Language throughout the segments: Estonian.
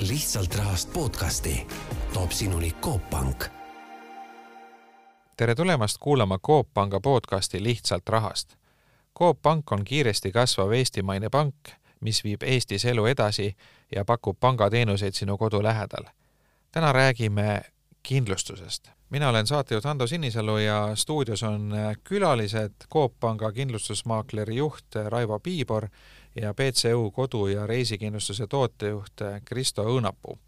lihtsalt rahast podcasti toob sinuni Coop Pank. tere tulemast kuulama Coop Panga podcasti Lihtsalt rahast. Coop Pank on kiiresti kasvav eestimaine pank, mis viib Eestis elu edasi ja pakub pangateenuseid sinu kodu lähedal. täna räägime kindlustusest. mina olen saatejuht Ando Sinisalu ja stuudios on külalised Coop Panga kindlustusmaakleri juht Raivo Piibor ja BCU kodu- ja reisikindlustuse tootejuht Kristo Õunapuu.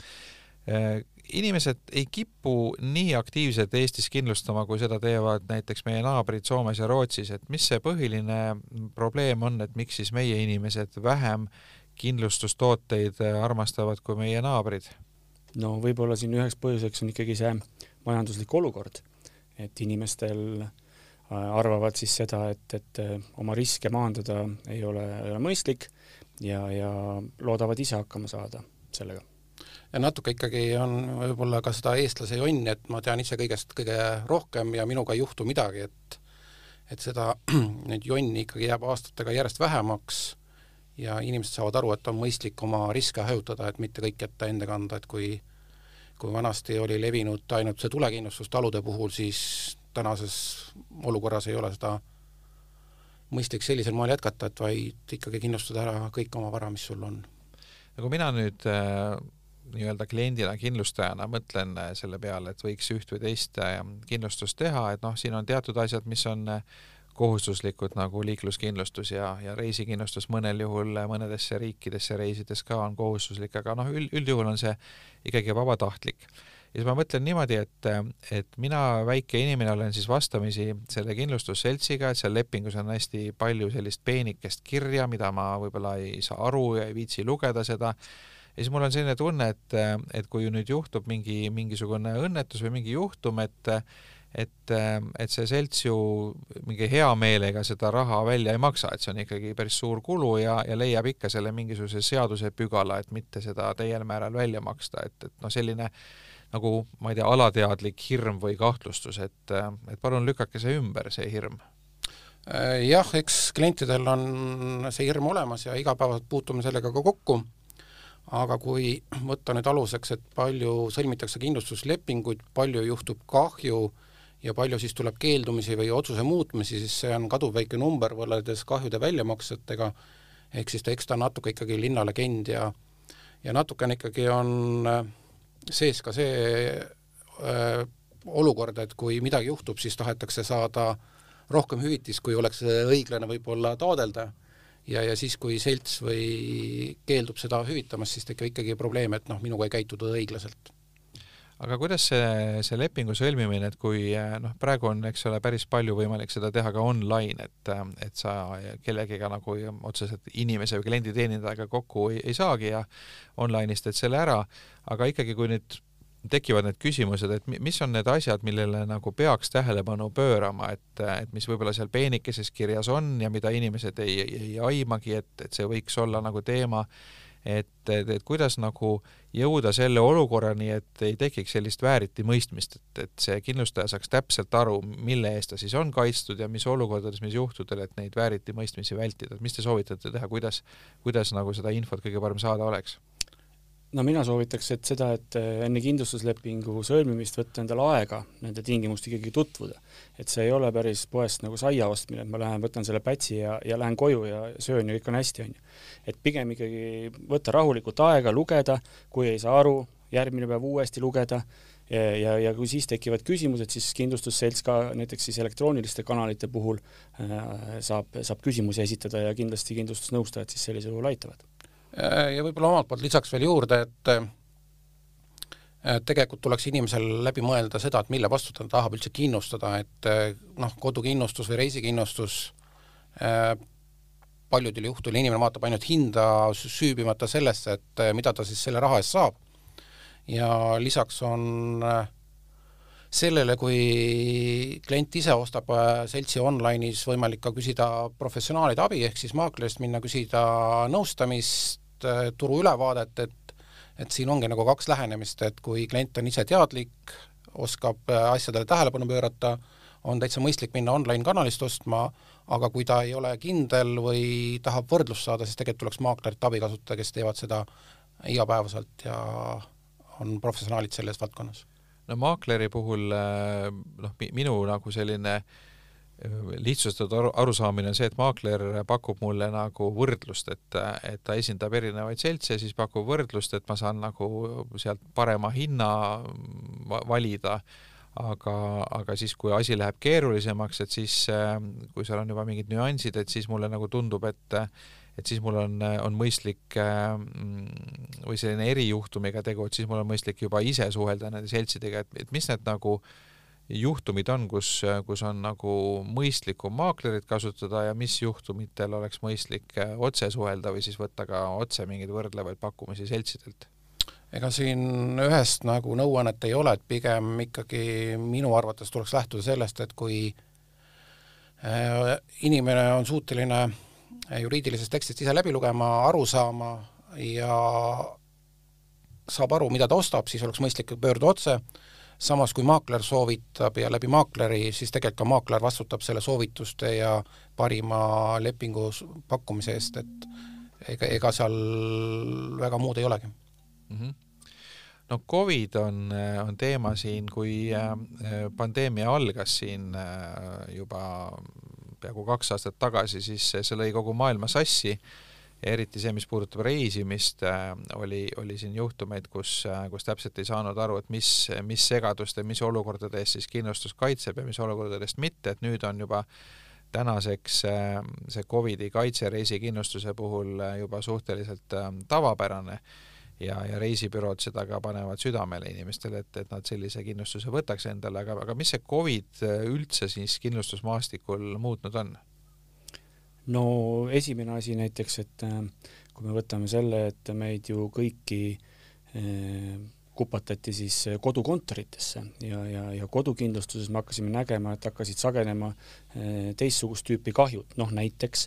inimesed ei kipu nii aktiivselt Eestis kindlustama, kui seda teevad näiteks meie naabrid Soomes ja Rootsis, et mis see põhiline probleem on, et miks siis meie inimesed vähem kindlustustooteid armastavad kui meie naabrid? no võib-olla siin üheks põhjuseks on ikkagi see majanduslik olukord, et inimestel arvavad siis seda, et, et oma riske maandada ei ole, ei ole mõistlik ja, ja loodavad ise hakkama saada sellega. ja natuke ikkagi on võib-olla ka seda eestlase jonni, et ma tean ise kõigest kõige rohkem ja minuga ei juhtu midagi, et et seda, neid jonni ikkagi jääb aastatega järjest vähemaks ja inimesed saavad aru, et on mõistlik oma riske hajutada, et mitte kõik jätta enda kanda, et kui kui vanasti oli levinud ainult see tulekindlustus talude puhul, siis tänases olukorras ei ole seda mõistlik sellisel moel jätkata, et vaid ikkagi kindlustada ära kõik oma vara, mis sul on. no kui mina nüüd äh, nii-öelda kliendina, kindlustajana mõtlen äh, selle peale, et võiks üht või teist äh, kindlustust teha, et noh, siin on teatud asjad, mis on äh, kohustuslikud nagu liikluskindlustus ja, ja reisikindlustus mõnel juhul mõnedesse riikidesse reisides ka on kohustuslik, aga noh, üld, üldjuhul on see ikkagi vabatahtlik. Ja siis ma mõtlen niimoodi, et, et mina, väike inimene, olen siis vastamisi selle kindlustusseltsiga, et seal lepingus on hästi palju sellist peenikest kirja, mida ma võib-olla ei saa aru ja ei viitsi lugeda seda, ja siis mul on selline tunne, et, et kui nüüd juhtub mingi, mingisugune õnnetus või mingi juhtum, et et, et see selts ju mingi hea meelega seda raha välja ei maksa, et see on ikkagi päris suur kulu ja, ja leiab ikka selle mingisuguse seadusepügala, et mitte seda täiel määral välja maksta, et, et noh, selline nagu ma ei tea, alateadlik hirm või kahtlustus, et, et palun lükake see ümber, see hirm. Jah, eks klientidel on see hirm olemas ja igapäevaselt puutume sellega ka kokku, aga kui võtta nüüd aluseks, et palju sõlmitakse kindlustuslepinguid, palju juhtub kahju ja palju siis tuleb keeldumisi või otsuse muutmisi, siis see on kaduvväike number võrreldes kahjude väljamaksetega, ehk siis ta, eks ta on natuke ikkagi linnalegend ja ja natukene ikkagi on äh, sees ka see öö, olukord, et kui midagi juhtub, siis tahetakse saada rohkem hüvitist, kui oleks õiglane võib-olla taodelda. Ja, ja siis, kui selts või keeldub seda hüvitamast, siis tekib ikkagi probleem, et noh, minuga ei käitutud õiglaselt aga kuidas see, see lepingu sõlmimine, et kui noh, praegu on, eks ole, päris palju võimalik seda teha ka online, et, et sa kellegiga nagu otseselt inimese või kliendi teenindajaga kokku ei, ei saagi ja online'is teed selle ära, aga ikkagi, kui nüüd tekivad need küsimused, et mis on need asjad, millele nagu peaks tähelepanu pöörama, et, et mis võib-olla seal peenikeses kirjas on ja mida inimesed ei, ei, ei aimagi, et, et see võiks olla nagu teema. Et, et, et kuidas nagu jõuda selle olukorrani, et ei tekiks sellist vääritimõistmist, et, et see kindlustaja saaks täpselt aru, mille eest ta siis on kaitstud ja mis olukordades, mis juhtudel, et neid vääritimõistmisi vältida, et mis te soovitate teha, kuidas, kuidas nagu seda infot kõige parem saada oleks? No mina soovitaks, et seda, et enne kindlustuslepingu sõlmimist võtta endale aega nende tingimustega ikkagi tutvuda. et see ei ole päris poest nagu saia ostmine, et ma lähen, võtan selle pätsi ja, ja lähen koju ja söön ja kõik on hästi, on ju. et pigem ikkagi võtta rahulikult aega, lugeda, kui ei saa aru, järgmine päev uuesti lugeda ja, ja, ja kui siis tekivad küsimused, siis kindlustusselts ka näiteks siis elektrooniliste kanalite puhul äh, saab, saab küsimusi esitada ja kindlasti kindlustusnõustajad siis sellisel juhul aitavad Äh, ja võib-olla omalt poolt lisaks veel juurde, et tegelikult tuleks inimesel läbi mõelda seda, et mille vastu ta tahab üldse kindlustada, et äh, noh, kodukindlustus või reisikindlustus äh, paljudel juhtudel inimene vaatab ainult hinda, süübimata sellesse, et mida ta siis selle raha eest saab. ja lisaks on sellele, kui klient ise ostab seltsi online'is, võimalik ka küsida professionaalide abi, ehk siis maaklerist minna küsida nõustamist, Äh, turuülevaadet, et et siin ongi nagu kaks lähenemist, et kui klient on ise teadlik, oskab äh, asjadele tähelepanu pöörata, on täitsa mõistlik minna online-kanalist ostma, aga kui ta ei ole kindel või tahab võrdlust saada, siis tegelikult tuleks maaklerit abi kasutada, kes teevad seda igapäevaselt ja on professionaalid selles valdkonnas. no maakleri puhul noh, minu nagu selline lihtsustatud aru, arusaamine on see, et maakler pakub mulle nagu võrdlust, et, et ta esindab erinevaid seltse, siis pakub võrdlust, et ma saan nagu sealt parema hinna valida. Aga, aga siis, kui asi läheb keerulisemaks, et siis kui seal on juba mingid nüansid, et siis mulle nagu tundub, et et siis mul on, on mõistlik või selline erijuhtumiga tegu, et siis mul on mõistlik juba ise suhelda nende seltsidega, et, et mis need nagu juhtumid on, kus, kus on nagu mõistlikum maaklerit kasutada ja mis juhtumitel oleks mõistlik otse suhelda või siis võtta ka otse mingeid võrdlevaid pakkumisi seltsidelt? Ega siin ühest nagu nõuannet ei ole, et pigem ikkagi minu arvates tuleks lähtuda sellest, et kui äh, inimene on suuteline juriidilisest tekstist ise läbi lugema, aru saama ja saab aru, mida ta ostab, siis oleks mõistlik pöörduda otse, samas kui maakler soovitab ja läbi maakleri, siis tegelikult ka maakler vastutab selle soovituste ja parima lepingu pakkumise eest, et ega, ega seal väga muud ei olegi mm. -hmm no Covid on, on teema siin, kui äh, pandeemia algas siin äh, juba peaaegu kaks aastat tagasi, siis see lõi kogu maailma sassi ja eriti see, mis puudutab reisimist, äh, oli, oli siin juhtumeid, kus, kus täpselt ei saanud aru, et mis, mis segaduste, mis olukordade eest siis kindlustus kaitseb ja mis olukordadest mitte, et nüüd on juba tänaseks see Covidi kaitse reisikindlustuse puhul juba suhteliselt tavapärane ja, ja reisibürood seda ka panevad südamele inimestele, et, et nad sellise kindlustuse võtaks endale, aga, aga mis see Covid üldse siis kindlustusmaastikul muutnud on? No esimene asi näiteks, et äh, kui me võtame selle, et meid ju kõiki eh, kupatati siis kodukontoritesse ja, ja, ja kodukindlustuses me hakkasime nägema, et hakkasid sagenema eh, teistsugust tüüpi kahjud, noh näiteks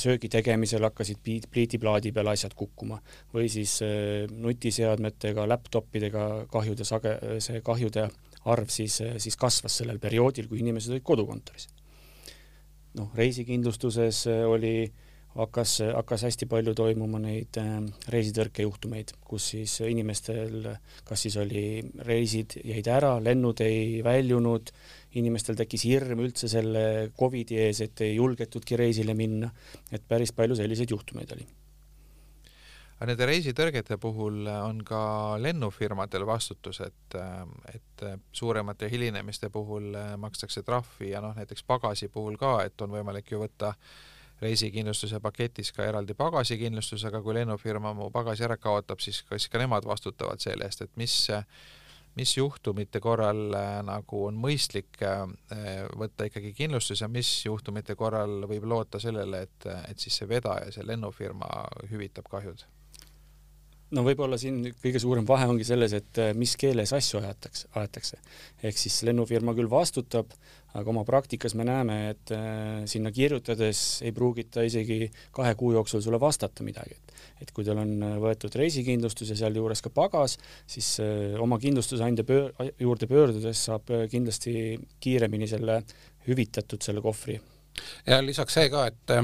söögi tegemisel hakkasid pliidiplaadi peal asjad kukkuma või siis äh, nutiseadmetega, laptopidega kahjude sage-, see kahjude arv siis, äh, siis kasvas sellel perioodil, kui inimesed olid kodukontoris. Noh, reisikindlustuses äh, oli, hakkas, hakkas hästi palju toimuma neid reisitõrkejuhtumeid, kus siis inimestel kas siis oli, reisid jäid ära, lennud ei väljunud, inimestel tekkis hirm üldse selle Covidi ees, et ei julgetudki reisile minna, et päris palju selliseid juhtumeid oli. Aga nende reisitõrgete puhul on ka lennufirmadel vastutus, et, et suuremate hilinemiste puhul makstakse trahvi ja noh, näiteks pagasi puhul ka, et on võimalik ju võtta reisikindlustuse paketis ka eraldi pagasikindlustus, aga kui lennufirma mu pagasi ära kaotab, siis kas ka nemad vastutavad selle eest, et mis mis juhtumite korral äh, nagu on mõistlik äh, võtta ikkagi kindlustus ja mis juhtumite korral võib loota sellele, et, et siis see vedaja, see lennufirma hüvitab kahjud? No võib-olla siin kõige suurem vahe ongi selles, et äh, mis keeles asju aetakse, aetakse. ehk siis lennufirma küll vastutab, aga oma praktikas me näeme, et äh, sinna kirjutades ei pruugita isegi kahe kuu jooksul sulle vastata midagi, et et kui teil on äh, võetud reisikindlustus ja sealjuures ka pagas, siis oma kindlustusandja pöör, juurde pöördudes saab kindlasti kiiremini selle hüvitatud, selle kohvri. ja lisaks see ka, et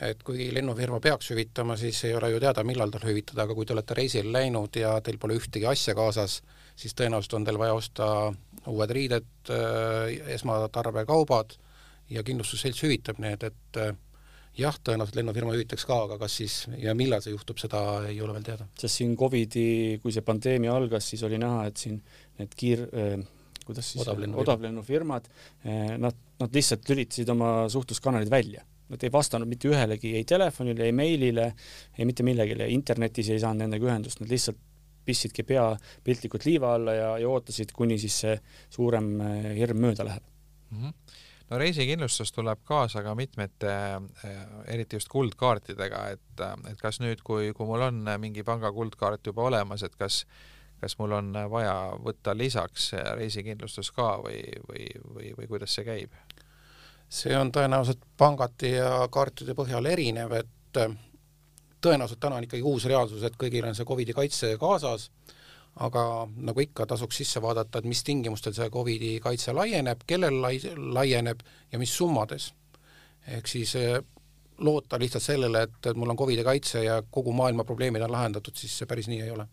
et kui lennufirma peaks hüvitama, siis ei ole ju teada, millal tal hüvitada, aga kui te olete reisile läinud ja teil pole ühtegi asja kaasas, siis tõenäoliselt on teil vaja osta uued riided, äh, esmatarbekaubad ja kindlustusselts hüvitab need, et äh, jah, tõenäoliselt lennufirma hüvitaks ka, aga kas siis ja millal see juhtub, seda ei ole veel teada. sest siin Covidi, kui see pandeemia algas, siis oli näha, et siin need kiir- äh,, kuidas siis odavlennufirmad, äh, nad, nad lihtsalt lülitasid oma suhtluskanalid välja Nad ei vastanud mitte ühelegi, ei telefonile, ei meilile, ei mitte millelegi, internetis ei saanud nendega ühendust, nad lihtsalt pistsidki pea piltlikult liiva alla ja, ja ootasid, kuni siis see suurem eh, hirm mööda läheb mm. -hmm no reisikindlustus tuleb kaasa ka mitmete, eh, eriti just kuldkaartidega, et, et kas nüüd, kui, kui mul on mingi panga kuldkaart juba olemas, et kas, kas mul on vaja võtta lisaks reisikindlustus ka või, või, või, või kuidas see käib? See on tõenäoliselt pangati ja kaartide põhjal erinev, et äh, tõenäoliselt täna on ikkagi uus reaalsus, et kõigil on see Covidi kaitse kaasas, aga nagu ikka, tasuks sisse vaadata, et mis tingimustel see Covidi kaitse laieneb, kellel lai-, laieneb ja mis summades. ehk siis äh, loota lihtsalt sellele, et, et mul on Covidi kaitse ja kogu maailma probleemid on lahendatud, siis see päris nii ei ole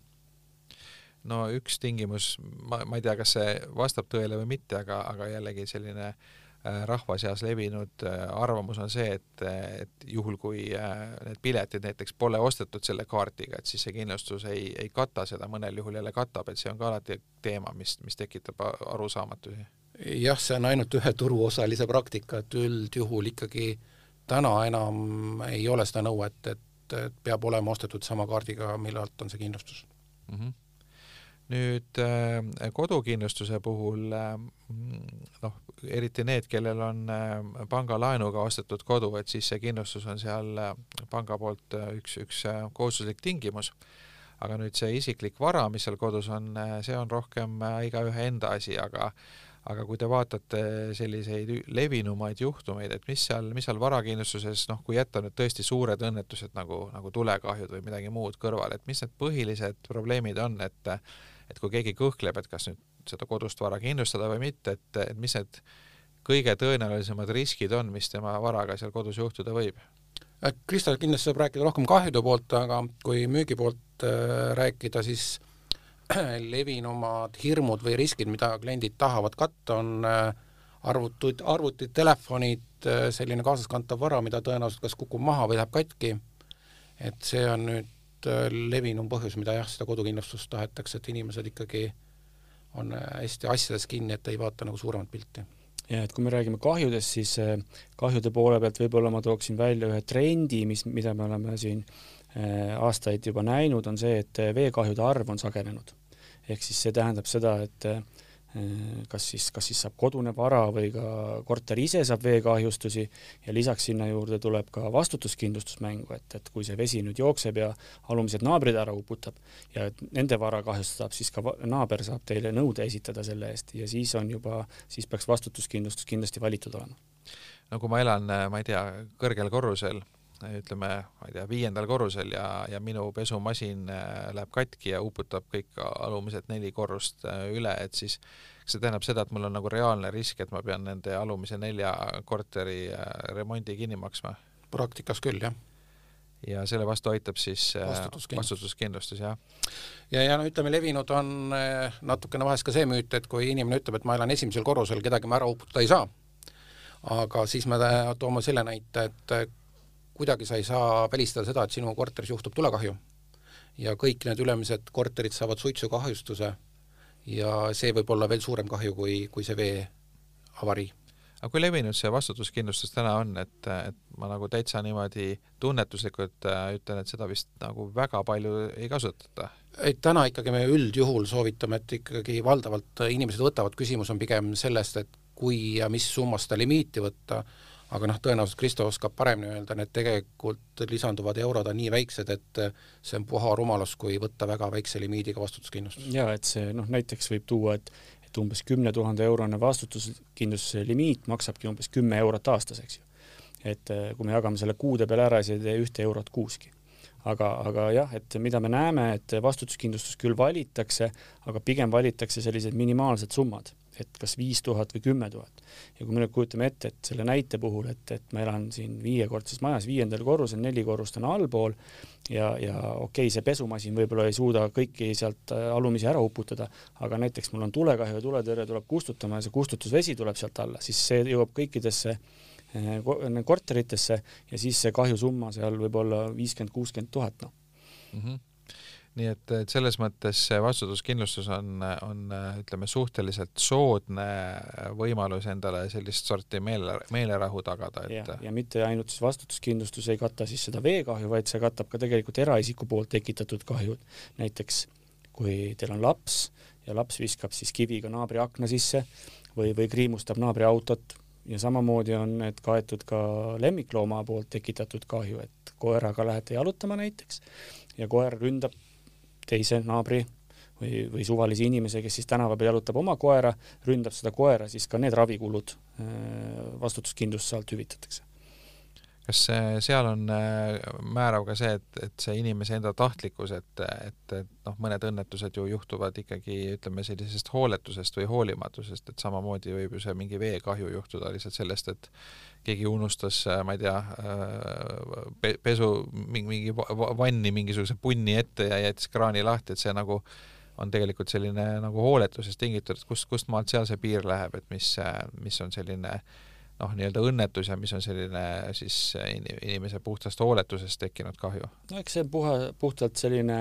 no üks tingimus, ma, ma ei tea, kas see vastab tõele või mitte, aga, aga jällegi selline äh, rahva seas levinud äh, arvamus on see, et, et juhul, kui äh, need piletid näiteks pole ostetud selle kaardiga, et siis see kindlustus ei, ei kata seda, mõnel juhul jälle katab, et see on ka alati teema, mis, mis tekitab arusaamatusi. jah, see on ainult ühe turuosalise praktika, et üldjuhul ikkagi täna enam ei ole seda nõuet, et, et peab olema ostetud sama kaardiga, mille alt on see kindlustus mm. -hmm nüüd äh, kodukindlustuse puhul äh, noh, eriti need, kellel on äh, pangalaenuga ostetud kodu, et siis see kindlustus on seal panga poolt üks, üks kohustuslik tingimus. aga nüüd see isiklik vara, mis seal kodus on, see on rohkem igaühe enda asi, aga aga kui te vaatate selliseid levinumaid juhtumeid, et mis seal, mis seal varakindlustuses, noh, kui jätta nüüd tõesti suured õnnetused nagu, nagu tulekahjud või midagi muud kõrvale, et mis need põhilised probleemid on, et et kui keegi kõhkleb, et kas nüüd seda kodust vara kindlustada või mitte, et, et mis need kõige tõenäolisemad riskid on, mis tema varaga seal kodus juhtuda võib? Äh, Kristo kindlasti saab rääkida rohkem kahjude poolt, aga kui müügi poolt äh, rääkida, siis levinumad hirmud või riskid, mida kliendid tahavad katta, on äh, arvutud, arvutid, telefonid, selline kaasaskantav vara, mida tõenäoliselt kas kukub maha või läheb katki, et see on nüüd levinum põhjus, mida jah, seda kodukindlustust tahetakse, et inimesed ikkagi on äh, hästi asjades kinni, et ei vaata nagu suuremat pilti. ja et kui me räägime kahjudest, siis äh, kahjude poole pealt võib-olla ma tooksin välja ühe trendi, mis, mida me oleme siin aastaid juba näinud, on see, et veekahjude arv on sagenenud. ehk siis see tähendab seda, et Äh, kas siis, kas siis saab kodune vara või ka korter ise saab veekahjustusi ja lisaks sinna juurde tuleb ka vastutuskindlustus mängu, et, et kui see vesi nüüd jookseb ja alumised naabrid ära uputab ja nende vara kahjustab, siis ka naaber saab teile nõude esitada selle eest ja siis on juba, siis peaks vastutuskindlustus kindlasti valitud olema. no kui ma elan, ma ei tea, kõrgel korrusel ütleme, ma ei tea, viiendal korrusel ja, ja minu pesumasin äh, läheb katki ja uputab kõik alumised neli korrust äh, üle, et siis see tähendab seda, et mul on nagu reaalne risk, et ma pean nende alumise nelja korteri äh, remondi kinni maksma? praktikas küll, jah ja selle vastu aitab siis vastutuskindlustus, vastutuskindlustus, jah. ja, ja no ütleme, levinud on natukene vahest ka see müüt, et kui inimene ütleb, et ma elan esimesel korrusel, kedagi ma ära uputada ei saa, aga siis me toome selle näite, et kuidagi sa ei saa välistada seda, et sinu korteris juhtub tulekahju. ja kõik need ülemised korterid saavad suitsukahjustuse ja see võib olla veel suurem kahju kui, kui see vee avarii aga kui levinud see vastutuskindlustus täna on, et, et ma nagu täitsa niimoodi tunnetuslikult äh, ütlen, et seda vist nagu väga palju ei kasutata? et täna ikkagi me üldjuhul soovitame, et ikkagi valdavalt inimesed võtavad, küsimus on pigem sellest, et kui ja mis summas seda limiiti võtta aga noh, tõenäoliselt Kristo oskab paremini öelda, need tegelikult lisanduvad eurod on nii väiksed, et see on puha rumalus, kui võtta väga väikse limiidiga vastutuskindlustus. jaa, et see noh, näiteks võib tuua, et et umbes kümne tuhande eurone vastutuskindlustuse limiit maksabki umbes kümme eurot aastas, eks ju. et eh, kui me jagame selle kuude peale ära, siis ei tee ühte eurot kuuski aga, aga jah, et mida me näeme, et vastutuskindlustus küll valitakse, aga pigem valitakse sellised minimaalsed summad et kas viis tuhat või kümme tuhat. ja kui me nüüd kujutame ette, et selle näite puhul, et, et ma elan siin viiekordses majas, viiendal korrusel, neli korrust on allpool ja, ja okei okay,, see pesumasin võib-olla ei suuda kõiki sealt äh, alumisi ära uputada, aga näiteks mul on tulekahju ja tuletõrje tuleb kustutama ja see kustutusvesi tuleb sealt alla, siis see jõuab kõikidesse äh, korteritesse ja siis see kahjusumma seal võib olla viiskümmend, kuuskümmend tuhat, noh -hmm nii et, et selles mõttes see vastutuskindlustus on, on ütleme, suhteliselt soodne võimalus endale sellist sorti meele, meelerahu tagada, et ja, ja mitte ainult siis vastutuskindlustus ei kata siis seda veekahju, vaid see katab ka tegelikult eraisiku poolt tekitatud kahjud. näiteks kui teil on laps ja laps viskab siis kiviga naabri akna sisse või, või kriimustab naabri autot ja samamoodi on need kaetud ka lemmiklooma poolt tekitatud kahju, et koeraga lähete jalutama näiteks ja koer ründab teise naabri või, või suvalise inimese, kes siis tänava peal jalutab oma koera, ründab seda koera, siis ka need ravikulud äh, vastutuskindlustuse alt hüvitatakse. Kas seal on äh, määrav ka see, et, et see inimese enda tahtlikkus, et, et, et noh, mõned õnnetused ju juhtuvad ikkagi ütleme sellisest hooletusest või hoolimatusest, et samamoodi võib ju see mingi veekahju juhtuda lihtsalt sellest, et keegi unustas, äh, ma ei tea, äh, pesu mingi, vanni mingisuguse punni ette ja jättis kraani lahti, et see nagu on tegelikult selline nagu hooletusest tingitud, et kust, kust maalt seal see piir läheb, et mis, mis on selline äh, noh, nii-öelda õnnetus ja mis on selline siis inimese puhtast hooletusest tekkinud kahju? no eks see on puha, puhtalt selline,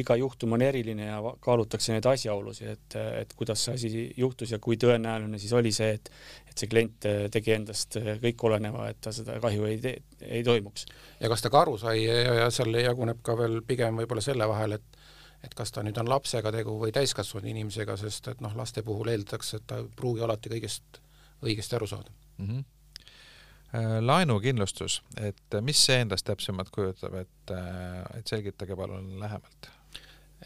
iga juhtum on eriline ja kaalutakse neid asjaolusid, et, et kuidas see asi juhtus ja kui tõenäoline siis oli see, et et see klient tegi endast kõik oleneva, et ta seda kahju ei tee, ei toimuks. ja kas ta ka aru sai ja, ja seal jaguneb ka veel pigem võib-olla selle vahel, et et kas ta nüüd on lapsega tegu või täiskasvanud inimesega, sest et noh, laste puhul eeldatakse, et ta ei pruugi alati kõigest õigesti aru saada mm. -hmm. laenukindlustus, et mis see endast täpsemalt kujutab, et, äh, et selgitage palun lähemalt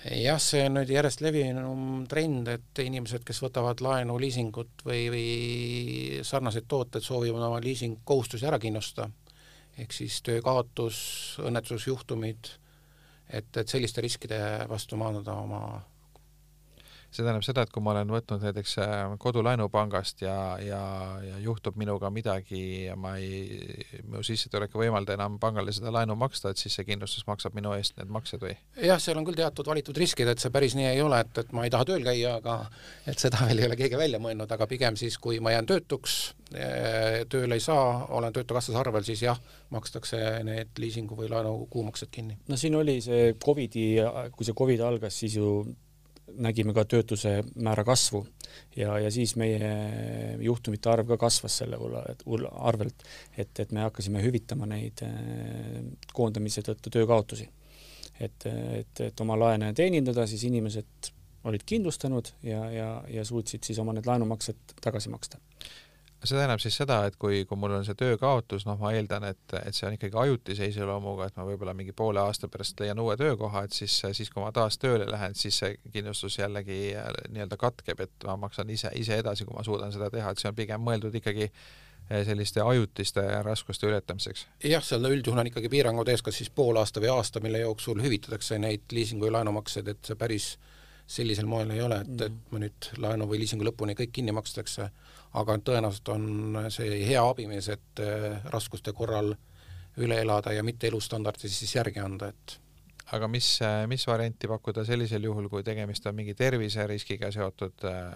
jah, see on nüüd järjest levinum trend, et inimesed, kes võtavad laenu, liisingut või, või sarnaseid tooteid, soovivad oma liisingkohustusi ära kindlustada. ehk siis töökaotus, õnnetusjuhtumid, et, et selliste riskide vastu maandada oma see tähendab seda, et kui ma olen võtnud näiteks äh, kodulaenu pangast ja, ja, ja juhtub minuga midagi ja ma ei, mu sissetulek ei võimalda enam pangale seda laenu maksta, et siis see kindlustus maksab minu eest need maksed või? jah, seal on küll teatud valitud riskid, et see päris nii ei ole, et, et ma ei taha tööl käia, aga et seda veel ei ole keegi välja mõelnud, aga pigem siis, kui ma jään töötuks, äh, tööle ei saa, olen Töötukassas arvel, siis jah, makstakse need liisingu või laenu kuumaksed kinni. no siin oli see Covidi, kui see Covid algas, siis ju nägime ka töötuse määra kasvu ja, ja siis meie juhtumite arv ka kasvas selle arvelt, et, et me hakkasime hüvitama neid eh, koondamise tõttu töökaotusi. et, et, et oma laene teenindada, siis inimesed olid kindlustanud ja, ja, ja suutsid siis oma need laenumaksed tagasi maksta see tähendab siis seda, et kui, kui mul on see töökaotus, noh, ma eeldan, et, et see on ikkagi ajutise iseloomuga, et ma võib-olla mingi poole aasta pärast leian uue töökoha, et siis, siis kui ma taas tööle lähen, siis see kindlustus jällegi äh, nii-öelda katkeb, et ma maksan ise, ise edasi, kui ma suudan seda teha, et see on pigem mõeldud ikkagi äh, selliste ajutiste raskuste ületamiseks? jah, seal üldjuhul on ikkagi piirangud ees, kas siis pool aasta või aasta, mille jooksul hüvitatakse neid liisingu ja laenumakseid, et see päris sellisel moel ei ole, et, et mm. ma nüüd laenu või liisingu lõpuni kõik kinni makstakse aga tõenäoliselt on see hea abimees, et äh, raskuste korral üle elada ja mitte elustandardis siis järgi anda, et aga mis, mis varianti pakkuda sellisel juhul, kui tegemist on mingi terviseriskiga seotud, äh,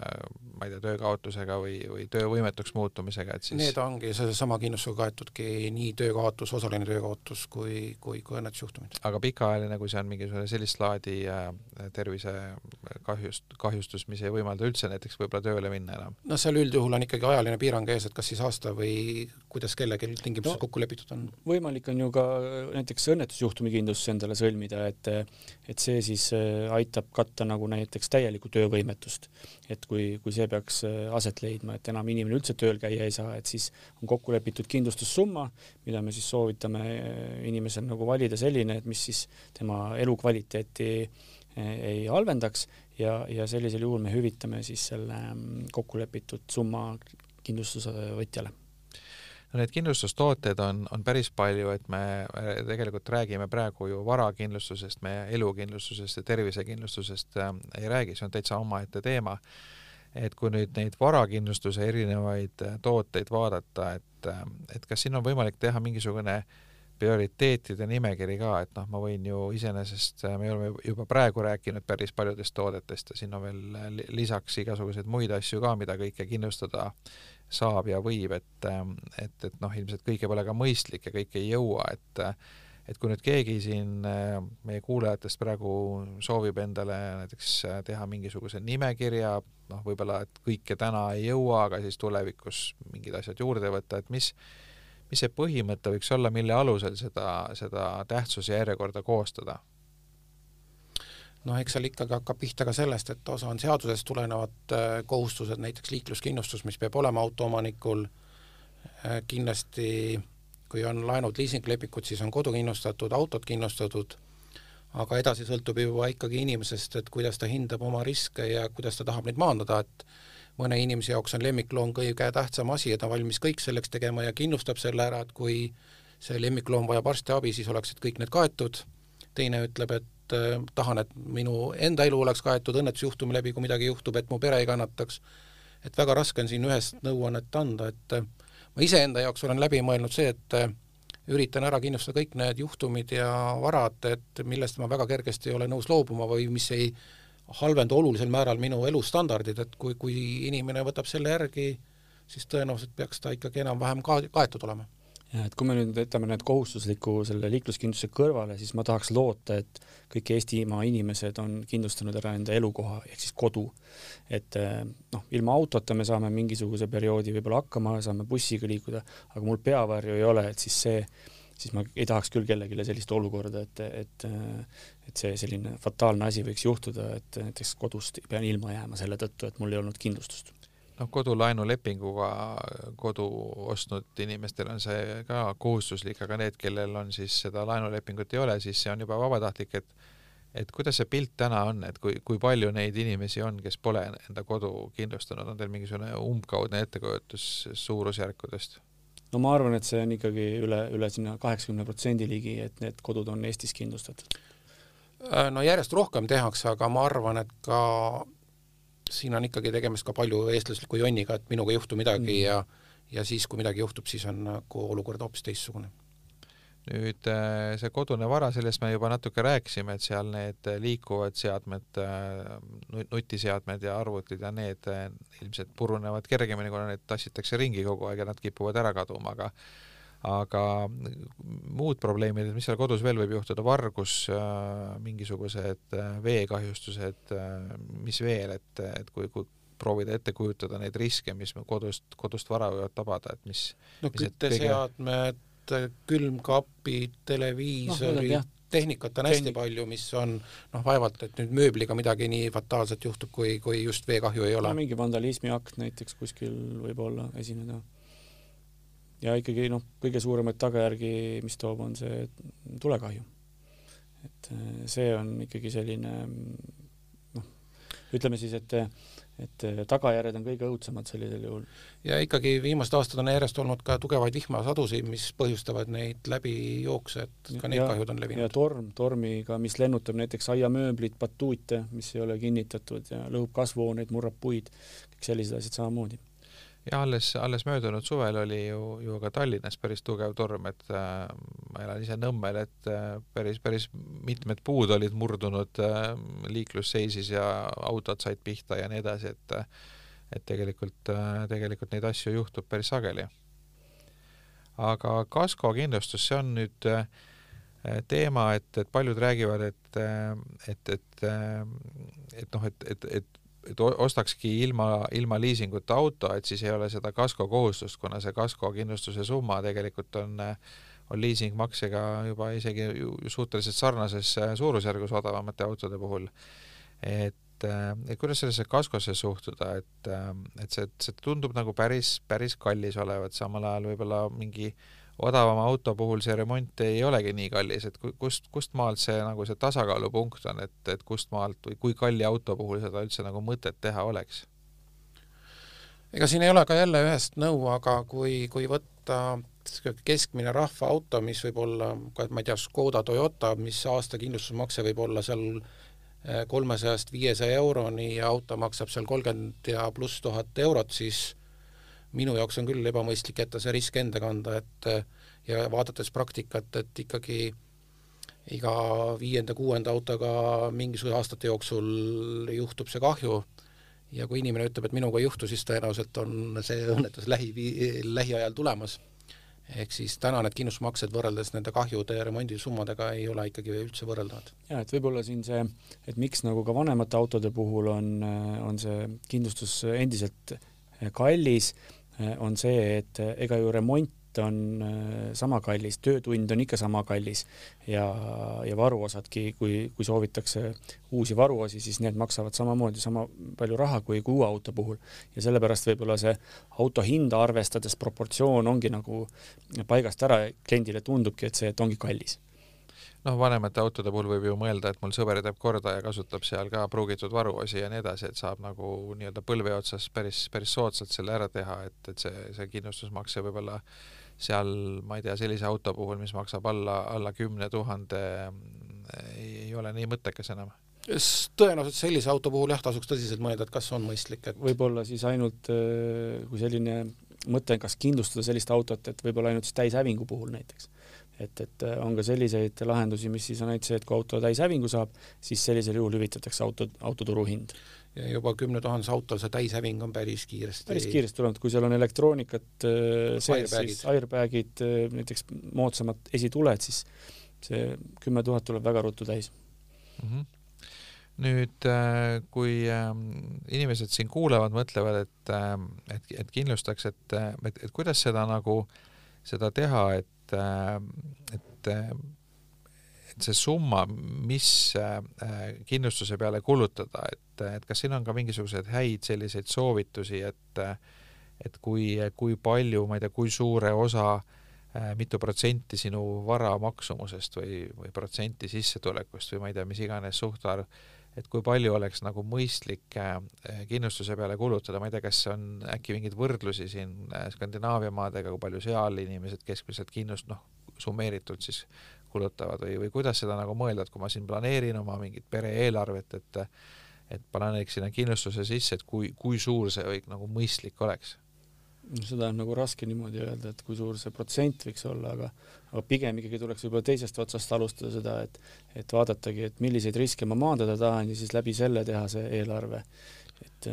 ma ei tea, töökaotusega või, või töövõimetuks muutumisega, et siis Need ongi seesama kindlustusega kaetudki nii töökaotus, osaline töökaotus kui, kui, kui õnnetusjuhtumid. aga pikaajaline, kui see on mingisugune sellist laadi äh, tervisekahjust, kahjustus, mis ei võimalda üldse näiteks võib-olla tööle minna enam? no seal üldjuhul on ikkagi ajaline piirang ees, et kas siis aasta või kuidas kellelgi tingimustes no, kokku lepitud on? võimalik on ju ka näiteks õnnetusjuhtumi kindlustus endale sõlmida, et et see siis äh, aitab katta nagu näiteks täielikku töövõimetust. et kui, kui see peaks äh, aset leidma, et enam inimene üldse tööl käia ei saa, et siis on kokku lepitud kindlustussumma, mida me siis soovitame äh, inimesel nagu valida selline, et mis siis tema elukvaliteeti ei halvendaks ja, ja sellisel juhul me hüvitame siis selle mm, kokkulepitud summa kindlustusvõtjale no neid kindlustustooteid on, on päris palju, et me tegelikult räägime praegu ju varakindlustusest, meie elukindlustusest ja tervisekindlustusest äh, ei räägi, see on täitsa omaette teema. et kui nüüd neid varakindlustuse erinevaid äh, tooteid vaadata, et, äh, et kas siin on võimalik teha mingisugune prioriteetide nimekiri ka, et noh, ma võin ju iseenesest, äh, me oleme juba praegu rääkinud päris paljudest toodetest ja siin on veel lisaks igasuguseid muid asju ka, mida kõike kindlustada saab ja võib, et, ähm, et, et noh, ilmselt kõike pole ka mõistlik ja kõike ei jõua, et et kui nüüd keegi siin äh, meie kuulajatest praegu soovib endale näiteks äh, teha mingisuguse nimekirja, noh, võib-olla et kõike täna ei jõua, aga siis tulevikus mingid asjad juurde võtta, et mis, mis see põhimõte võiks olla, mille alusel seda, seda tähtsuse järjekorda koostada? Noh, eks seal ikkagi hakkab pihta ka sellest, et osa on seadusest tulenevad äh, kohustused, näiteks liikluskindlustus, mis peab olema autoomanikul, äh, kindlasti kui on laenud liisinglepingud, siis on kodu kindlustatud, autod kindlustatud, aga edasi sõltub juba ikkagi inimesest, et kuidas ta hindab oma riske ja kuidas ta tahab neid maandada, et mõne inimese jaoks on lemmikloom kõige tähtsam asi ja ta on valmis kõik selleks tegema ja kindlustab selle ära, et kui see lemmikloom vajab arstiabi, siis oleksid kõik need kaetud, teine ütleb, et äh, tahan, et minu enda elu oleks kaetud õnnetusjuhtumi läbi, kui midagi juhtub, et mu pere ei kannataks, et väga raske on siin ühest nõuannet anda, et äh, ma iseenda jaoks olen läbi mõelnud see, et äh, üritan ära kindlustada kõik need juhtumid ja varad, et millest ma väga kergesti ei ole nõus loobuma või mis ei halvenda olulisel määral minu elustandardid, et kui, kui inimene võtab selle järgi, siis tõenäoliselt peaks ta ikkagi enam-vähem ka kaetud olema ja et kui me nüüd võtame need kohustusliku selle liikluskindlustuse kõrvale, siis ma tahaks loota, et kõik Eestimaa inimesed on kindlustanud ära enda elukoha ehk siis kodu. et eh, noh, ilma autota me saame mingisuguse perioodi võib-olla hakkama, saame bussiga liikuda, aga mul peavarju ei ole, et siis see, siis ma ei tahaks küll kellelegi sellist olukorda, et, et et see selline fataalne asi võiks juhtuda, et näiteks kodust pean ilma jääma selle tõttu, et mul ei olnud kindlustust noh, kodulaenulepinguga kodu ostnud inimestel on see ka kohustuslik, aga need, kellel on siis seda laenulepingut ei ole, siis see on juba vabatahtlik, et et kuidas see pilt täna on, et kui, kui palju neid inimesi on, kes pole enda kodu kindlustanud, on teil mingisugune umbkaudne ettekujutus suurusjärkudest? no ma arvan, et see on ikkagi üle, üle sinna kaheksakümne protsendi ligi, et need kodud on Eestis kindlustatud. Äh, no järjest rohkem tehakse, aga ma arvan, et ka siin on ikkagi tegemist ka palju eestlasliku jonniga, et minuga ei juhtu midagi mm. ja ja siis, kui midagi juhtub, siis on nagu olukord hoopis teistsugune. nüüd äh, see kodune vara, sellest me juba natuke rääkisime, et seal need liikuvad seadmed, äh, nutiseadmed ja arvutid ja need äh, ilmselt purunevad kergemini, kuna need tassitakse ringi kogu aeg ja nad kipuvad ära kaduma, aga aga muud probleemid, et mis seal kodus veel võib juhtuda, vargus, äh, mingisugused äh, veekahjustused, äh, mis veel, et, et kui, kui proovida ette kujutada neid riske, mis kodust, kodust vara võivad tabada, et mis no kütteseadmed kõige..., külmkapid, televiisorid no,, tehnikat on hästi palju, mis on noh, vaevalt, et nüüd mööbliga midagi nii fataalset juhtub, kui, kui just veekahju ei ole. No,. mingi vandalismiakt näiteks kuskil võib olla esineda ja ikkagi noh, kõige suuremaid tagajärgi, mis toob, on see tulekahju. et äh, see on ikkagi selline noh, ütleme siis, et et tagajärjed on kõige õudsemad sellisel juhul. ja ikkagi viimased aastad on järjest olnud ka tugevaid vihmasadusid, mis põhjustavad neid läbijookse, et ka need ja, kahjud on levinud. ja torm, tormiga, mis lennutab näiteks aiamööblit, batuute, mis ei ole kinnitatud ja lõhub kasvuhooneid, murrab puid, kõik sellised asjad samamoodi ja alles, alles möödunud suvel oli ju, ju ka Tallinnas päris tugev torm, et äh, ma elan ise Nõmmel, et äh, päris, päris mitmed puud olid murdunud äh,, liiklus seisis ja autod said pihta ja nii edasi, et et tegelikult äh,, tegelikult neid asju juhtub päris sageli. aga kaskokindlustus, see on nüüd äh, teema, et, et paljud räägivad, et, äh, et, et, äh, et noh, et, et, et et ostakski ilma, ilma liisinguta auto, et siis ei ole seda kasko kohustust, kuna see kasko kindlustuse summa tegelikult on, on liisingmaksega juba isegi suhteliselt sarnases suurusjärgus odavamate autode puhul. et, et kuidas sellesse kaskosse suhtuda, et, et see, see tundub nagu päris, päris kallis olevat, samal ajal võib-olla mingi äh, odavama auto puhul see remont ei olegi nii kallis, et kust, kust maalt see nagu see tasakaalupunkt on, et, et kust maalt või kui kalli auto puhul seda üldse nagu mõtet teha oleks? ega siin ei ole ka jälle ühest nõu, aga kui, kui võtta keskmine rahvaauto, mis võib olla, ma ei tea, Škoda, Toyota, mis aastakindlustusmakse võib olla seal eh, kolmesajast viiesaja euroni ja auto maksab seal kolmkümmend ja pluss tuhat eurot, siis minu jaoks on küll ebamõistlik jätta see risk enda kanda, et ja vaadates praktikat, et ikkagi iga viienda-kuuenda autoga mingisuguse aastate jooksul juhtub see kahju ja kui inimene ütleb, et minuga ei juhtu, siis tõenäoliselt on see õnnetus lähi, lähiajal tulemas. ehk siis täna need kindlustusmaksed võrreldes nende kahjude ja remondisummadega ei ole ikkagi üldse võrreldavad. jaa, et võib-olla siin see, et miks nagu ka vanemate autode puhul on, on see kindlustus endiselt kallis, on see, et äh, ega ju remont on äh, sama kallis, töötund on ikka sama kallis ja, ja varuosadki, kui, kui soovitakse uusi varuosi, siis need maksavad samamoodi sama palju raha kui, kui uue auto puhul. ja sellepärast võib-olla see auto hinda arvestades proportsioon ongi nagu paigast ära, kliendile tundubki, et see, et ongi kallis noh, vanemate autode puhul võib ju mõelda, et mul sõber teeb korda ja kasutab seal ka pruugitud varuosi ja nii edasi, et saab nagu nii-öelda põlve otsas päris, päris soodsalt selle ära teha, et, et see, see kindlustusmakse võib-olla seal ma ei tea, sellise auto puhul, mis maksab alla, alla kümne tuhande, ei ole nii mõttekas enam. Tõenäoliselt sellise auto puhul jah, tasuks tõsiselt mõelda, et kas on mõistlik, et võib-olla siis ainult kui selline mõte on, kas kindlustada sellist autot, et võib-olla ainult siis täishävingu puhul näiteks et, et äh, on ka selliseid lahendusi, mis siis on ainult see, et kui auto täishävingu saab, siis sellisel juhul hüvitatakse auto, auto turuhind. ja juba kümne tuhandese autol see täishäving on päris kiiresti päris kiiresti tulemas, kui seal on elektroonikat äh, sees, siis airbag'id, äh, näiteks moodsamad esituled, siis see kümme tuhat tuleb väga ruttu täis mm. -hmm nüüd kui ähm, inimesed siin kuulavad, mõtlevad, et, ähm, et, et kindlustaks, et, et, et kuidas seda nagu, seda teha, et et, et, et see summa, mis äh, kindlustuse peale kulutada, et, et kas siin on ka mingisuguseid häid selliseid soovitusi, et et kui, kui palju, ma ei tea, kui suure osa äh, mitu protsenti sinu vara maksumusest või, või protsenti sissetulekust või ma ei tea, mis iganes suhtarv et kui palju oleks nagu mõistlik äh, kindlustuse peale kulutada, ma ei tea, kas on äkki mingeid võrdlusi siin äh, Skandinaavia maadega, kui palju seal inimesed keskmiselt kindlust, noh, summeeritult siis kulutavad või, või kuidas seda nagu mõelda, et kui ma siin planeerin oma mingit pere-eelarvet, et et planeeriks sinna kindlustuse sisse, et kui, kui suur see või nagu mõistlik oleks seda on nagu raske niimoodi öelda, et kui suur see protsent võiks olla, aga aga pigem ikkagi tuleks võib-olla teisest otsast alustada seda, et et vaadatagi, et milliseid riske ma maandada tahan ja siis läbi selle teha see eelarve. et,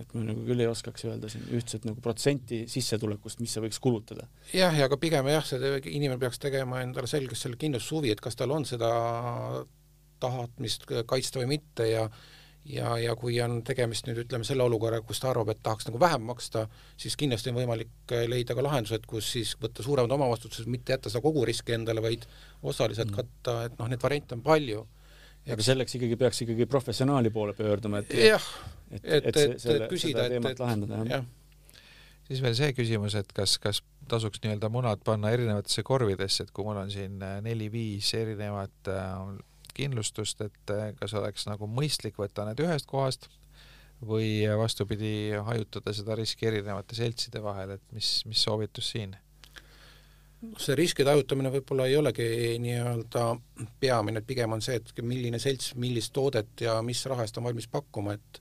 et ma nagu küll ei oskaks öelda siin ühtset nagu protsenti sissetulekust, mis sa võiks kulutada. jah, ja aga pigem jah, see inimene peaks tegema endale selgeks selle kindlustushuvi, et kas tal on seda tahtmist kaitsta või mitte ja ja, ja kui on tegemist nüüd ütleme selle olukorraga, kus ta arvab, et tahaks nagu vähem maksta, siis kindlasti on võimalik äh, leida ka lahendused, kus siis võtta suuremad omavastutused, mitte jätta seda kogu riski endale, vaid osaliselt mm. katta, et noh, neid variante on palju. aga selleks ikkagi peaks ikkagi professionaali poole pöörduma, et jah, et, et, et, et, et küsida, et, et lahendada, jah ja. siis veel see küsimus, et kas, kas tasuks nii-öelda munad panna erinevatesse korvidesse, et kui mul on siin äh, neli-viis erinevat äh, kindlustust, et eh, kas oleks nagu mõistlik võtta need ühest kohast või vastupidi, hajutada seda riski erinevate seltside vahel, et mis, mis soovitus siin? see riskide hajutamine võib-olla ei olegi nii-öelda peamine, pigem on see, et milline selts millist toodet ja mis raha eest on valmis pakkuma, et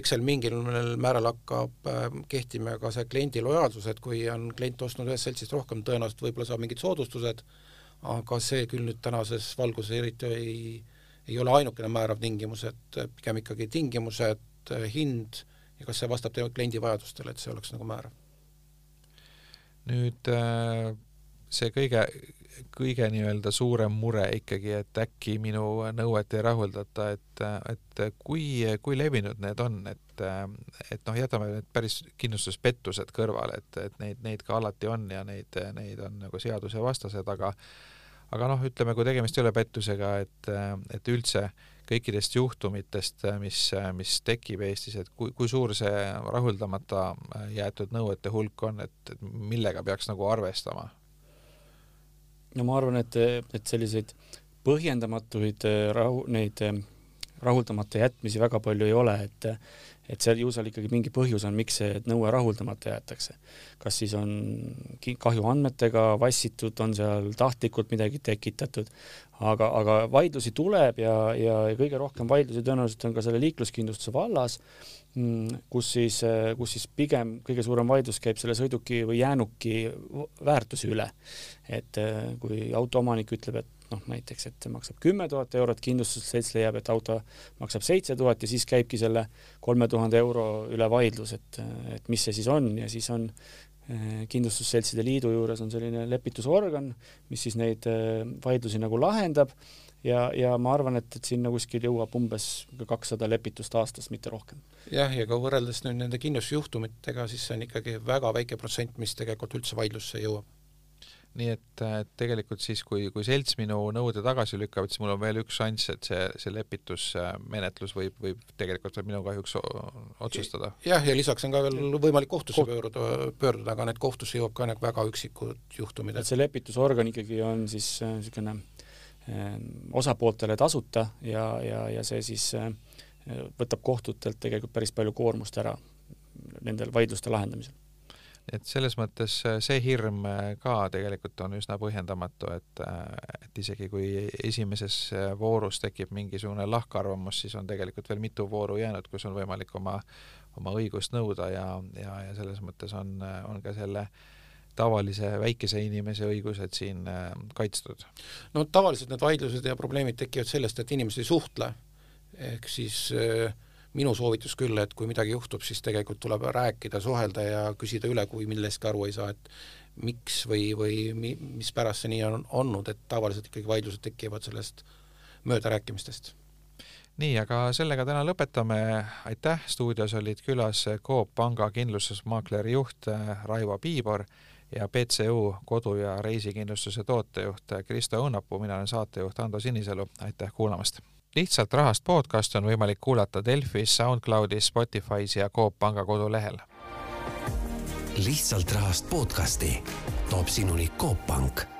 eks seal mingil määral hakkab äh, kehtima ka see kliendi lojaalsus, et kui on klient ostnud ühest seltsist rohkem, tõenäoliselt võib-olla saab mingid soodustused, aga see küll nüüd tänases valguses eriti ei, ei ole ainukene määrav tingimus, et pigem ikkagi tingimused, hind ja kas see vastab teie kliendi vajadustele, et see oleks nagu määrav. nüüd äh, see kõige, kõige nii-öelda suurem mure ikkagi, et äkki minu nõuet ei rahuldata, et, et kui, kui levinud need on, et et noh, jätame need päris kindlustuspettused kõrvale, et, et neid, neid ka alati on ja neid, neid on nagu seadusevastased, aga aga noh, ütleme, kui tegemist ei ole pettusega, et, et üldse kõikidest juhtumitest, mis, mis tekib Eestis, et kui, kui suur see rahuldamata jäetud nõuete hulk on, et, et millega peaks nagu arvestama? no ma arvan, et, et selliseid põhjendamatuid rahu, neid rahuldamata jätmisi väga palju ei ole, et et seal ju seal ikkagi mingi põhjus on, miks see nõue rahuldamata jäetakse. kas siis on kahju andmetega vassitud, on seal tahtlikult midagi tekitatud, aga, aga vaidlusi tuleb ja, ja, kõige rohkem vaidlusi tõenäoliselt on ka selle liikluskindlustuse vallas, kus siis, kus siis pigem kõige suurem vaidlus käib selle sõiduki või jäänuki väärtuse üle. et kui autoomanik ütleb, et noh, näiteks, et maksab kümme tuhat eurot, kindlustusselts leiab, et auto maksab seitse tuhat ja siis käibki selle kolme tuhande euro üle vaidlus, et, et mis see siis on ja siis on kindlustusseltside liidu juures on selline lepitusorgan, mis siis neid eh, vaidlusi nagu lahendab ja, ja ma arvan, et, et sinna kuskil jõuab umbes kakssada lepitust aastas, mitte rohkem. jah, ja ka võrreldes nüüd nende kindlustusjuhtumitega, siis see on ikkagi väga väike protsent, mis tegelikult üldse vaidlusse jõuab nii et, et tegelikult siis, kui, kui selts minu nõude tagasi lükkab, siis mul on veel üks šanss, et see, see lepitusmenetlus võib, võib tegelikult veel minu kahjuks otsustada. jah, ja lisaks on ka veel võimalik kohtusse Koht... pöörduda, pöörduda, aga need kohtusse jõuab ka need väga üksikud juhtumid. et see lepitusorgan ikkagi on siis niisugune äh, osapooltele tasuta ja, ja, ja see siis äh, võtab kohtutelt tegelikult päris palju koormust ära nendel vaidluste lahendamisel et selles mõttes see hirm ka tegelikult on üsna põhjendamatu, et, et isegi kui esimeses voorus tekib mingisugune lahkarvamus, siis on tegelikult veel mitu vooru jäänud, kus on võimalik oma, oma õigust nõuda ja, ja, ja selles mõttes on, on ka selle tavalise väikese inimese õigused siin kaitstud? no tavaliselt need vaidlused ja probleemid tekivad sellest, et inimesed ei suhtle, ehk siis äh, minu soovitus küll, et kui midagi juhtub, siis tegelikult tuleb rääkida, suhelda ja küsida üle, kui millestki aru ei saa, et miks või, või mi, mispärast see nii on olnud, et tavaliselt ikkagi vaidlused tekivad sellest möödarääkimistest. nii, aga sellega täna lõpetame, aitäh, stuudios olid külas Coop Panga kindlustusmaakleri juht Raivo Piibor ja BCU kodu- ja reisikindlustuse tootejuht Kristo Õunapuu, mina olen saatejuht Ando Sinisalu, aitäh kuulamast! Lihtsalt rahast podcast on võimalik kuulata Delfis, SoundCloudis, Spotify's ja Coop Panga kodulehel. lihtsalt rahast podcasti toob sinuni Coop Pank